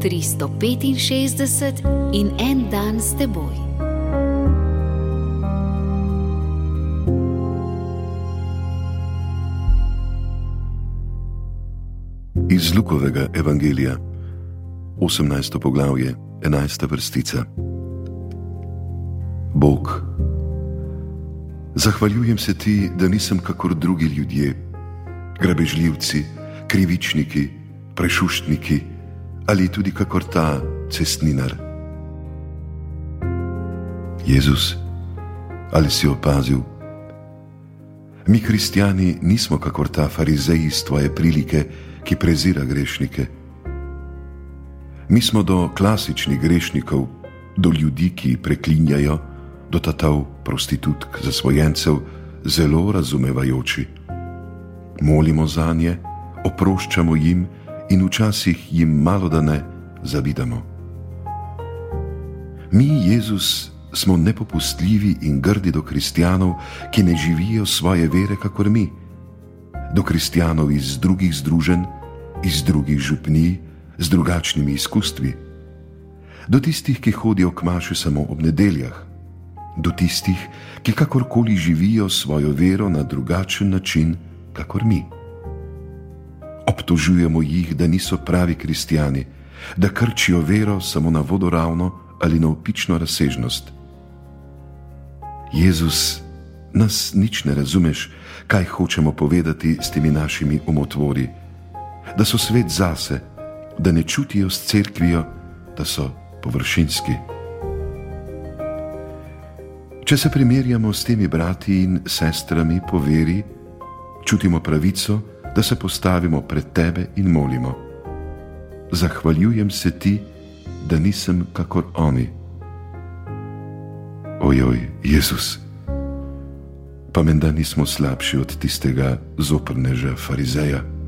365 in en dan s teboj. Iz Lukovega evangelija, 18. poglavje, 11. vrstica. Bog, zahvaljujem se ti, da nisem kakor drugi ljudje, grabežljivci, krivičniki, prešuštniki ali tudi kakor ta cestninar. Jezus, ali si opazil? Mi, kristijani, nismo kakor ta farizej iz tvoje prilike, ki prezira grešnike. Mi smo do klasičnih grešnikov, do ljudi, ki preklinjajo, do tatov, prostitutk, zasvojencev, zelo razumevajoči. Molimo za nje, oproščamo jim in včasih jim malo da ne zavidamo. Mi, Jezus, smo nepopustljivi in grdi do kristijanov, ki ne živijo svoje vere, kakor mi, do kristijanov iz drugih združenj, iz drugih župnij, z drugačnimi izkustvi, do tistih, ki hodijo k maši samo ob nedeljah, do tistih, ki kakorkoli živijo svojo vero na drugačen način, kakor mi obtožujemo jih, da niso pravi kristijani, da krčijo vero samo na vodoravno ali na opično razsežnost. Jezus, nas nič ne razumeš, kaj hočemo povedati s temi našimi umotvori, da so svet zase, da ne čutijo s cerkvijo, da so površinski. Če se primerjamo s temi brati in sestrami po veri, čutimo pravico, da se postavimo pred tebe in molimo. Zahvaljujem se ti, da nisem kakor oni. Ojoj, Jezus, pa menda nismo slabši od tistega zoprneža farizeja.